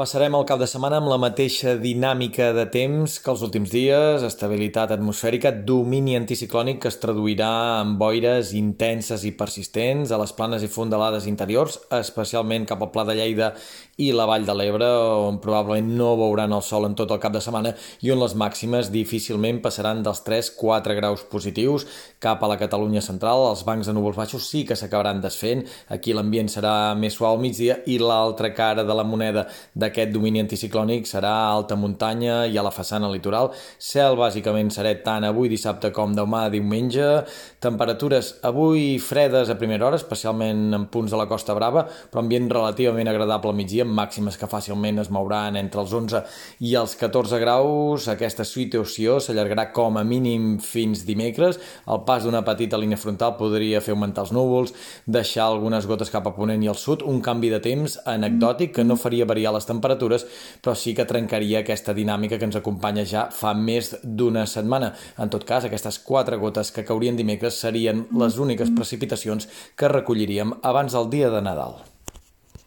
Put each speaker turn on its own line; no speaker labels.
Passarem el cap de setmana amb la mateixa dinàmica de temps que els últims dies, estabilitat atmosfèrica, domini anticiclònic que es traduirà en boires intenses i persistents a les planes i fondalades interiors, especialment cap al Pla de Lleida i la Vall de l'Ebre, on probablement no veuran el sol en tot el cap de setmana i on les màximes difícilment passaran dels 3-4 graus positius cap a la Catalunya central. Els bancs de núvols baixos sí que s'acabaran desfent, aquí l'ambient serà més suau al migdia i l'altra cara de la moneda de d'aquest domini anticiclònic serà alta muntanya i a la façana litoral. Cel bàsicament serà tant avui dissabte com demà diumenge. Temperatures avui fredes a primera hora, especialment en punts de la Costa Brava, però ambient relativament agradable al migdia, amb màximes que fàcilment es mouran entre els 11 i els 14 graus. Aquesta situació s'allargarà com a mínim fins dimecres. El pas d'una petita línia frontal podria fer augmentar els núvols, deixar algunes gotes cap a ponent i al sud, un canvi de temps anecdòtic que no faria variar les temperatures, però sí que trencaria aquesta dinàmica que ens acompanya ja fa més d'una setmana. En tot cas, aquestes quatre gotes que caurien dimecres serien les úniques precipitacions que recolliríem abans del dia de Nadal.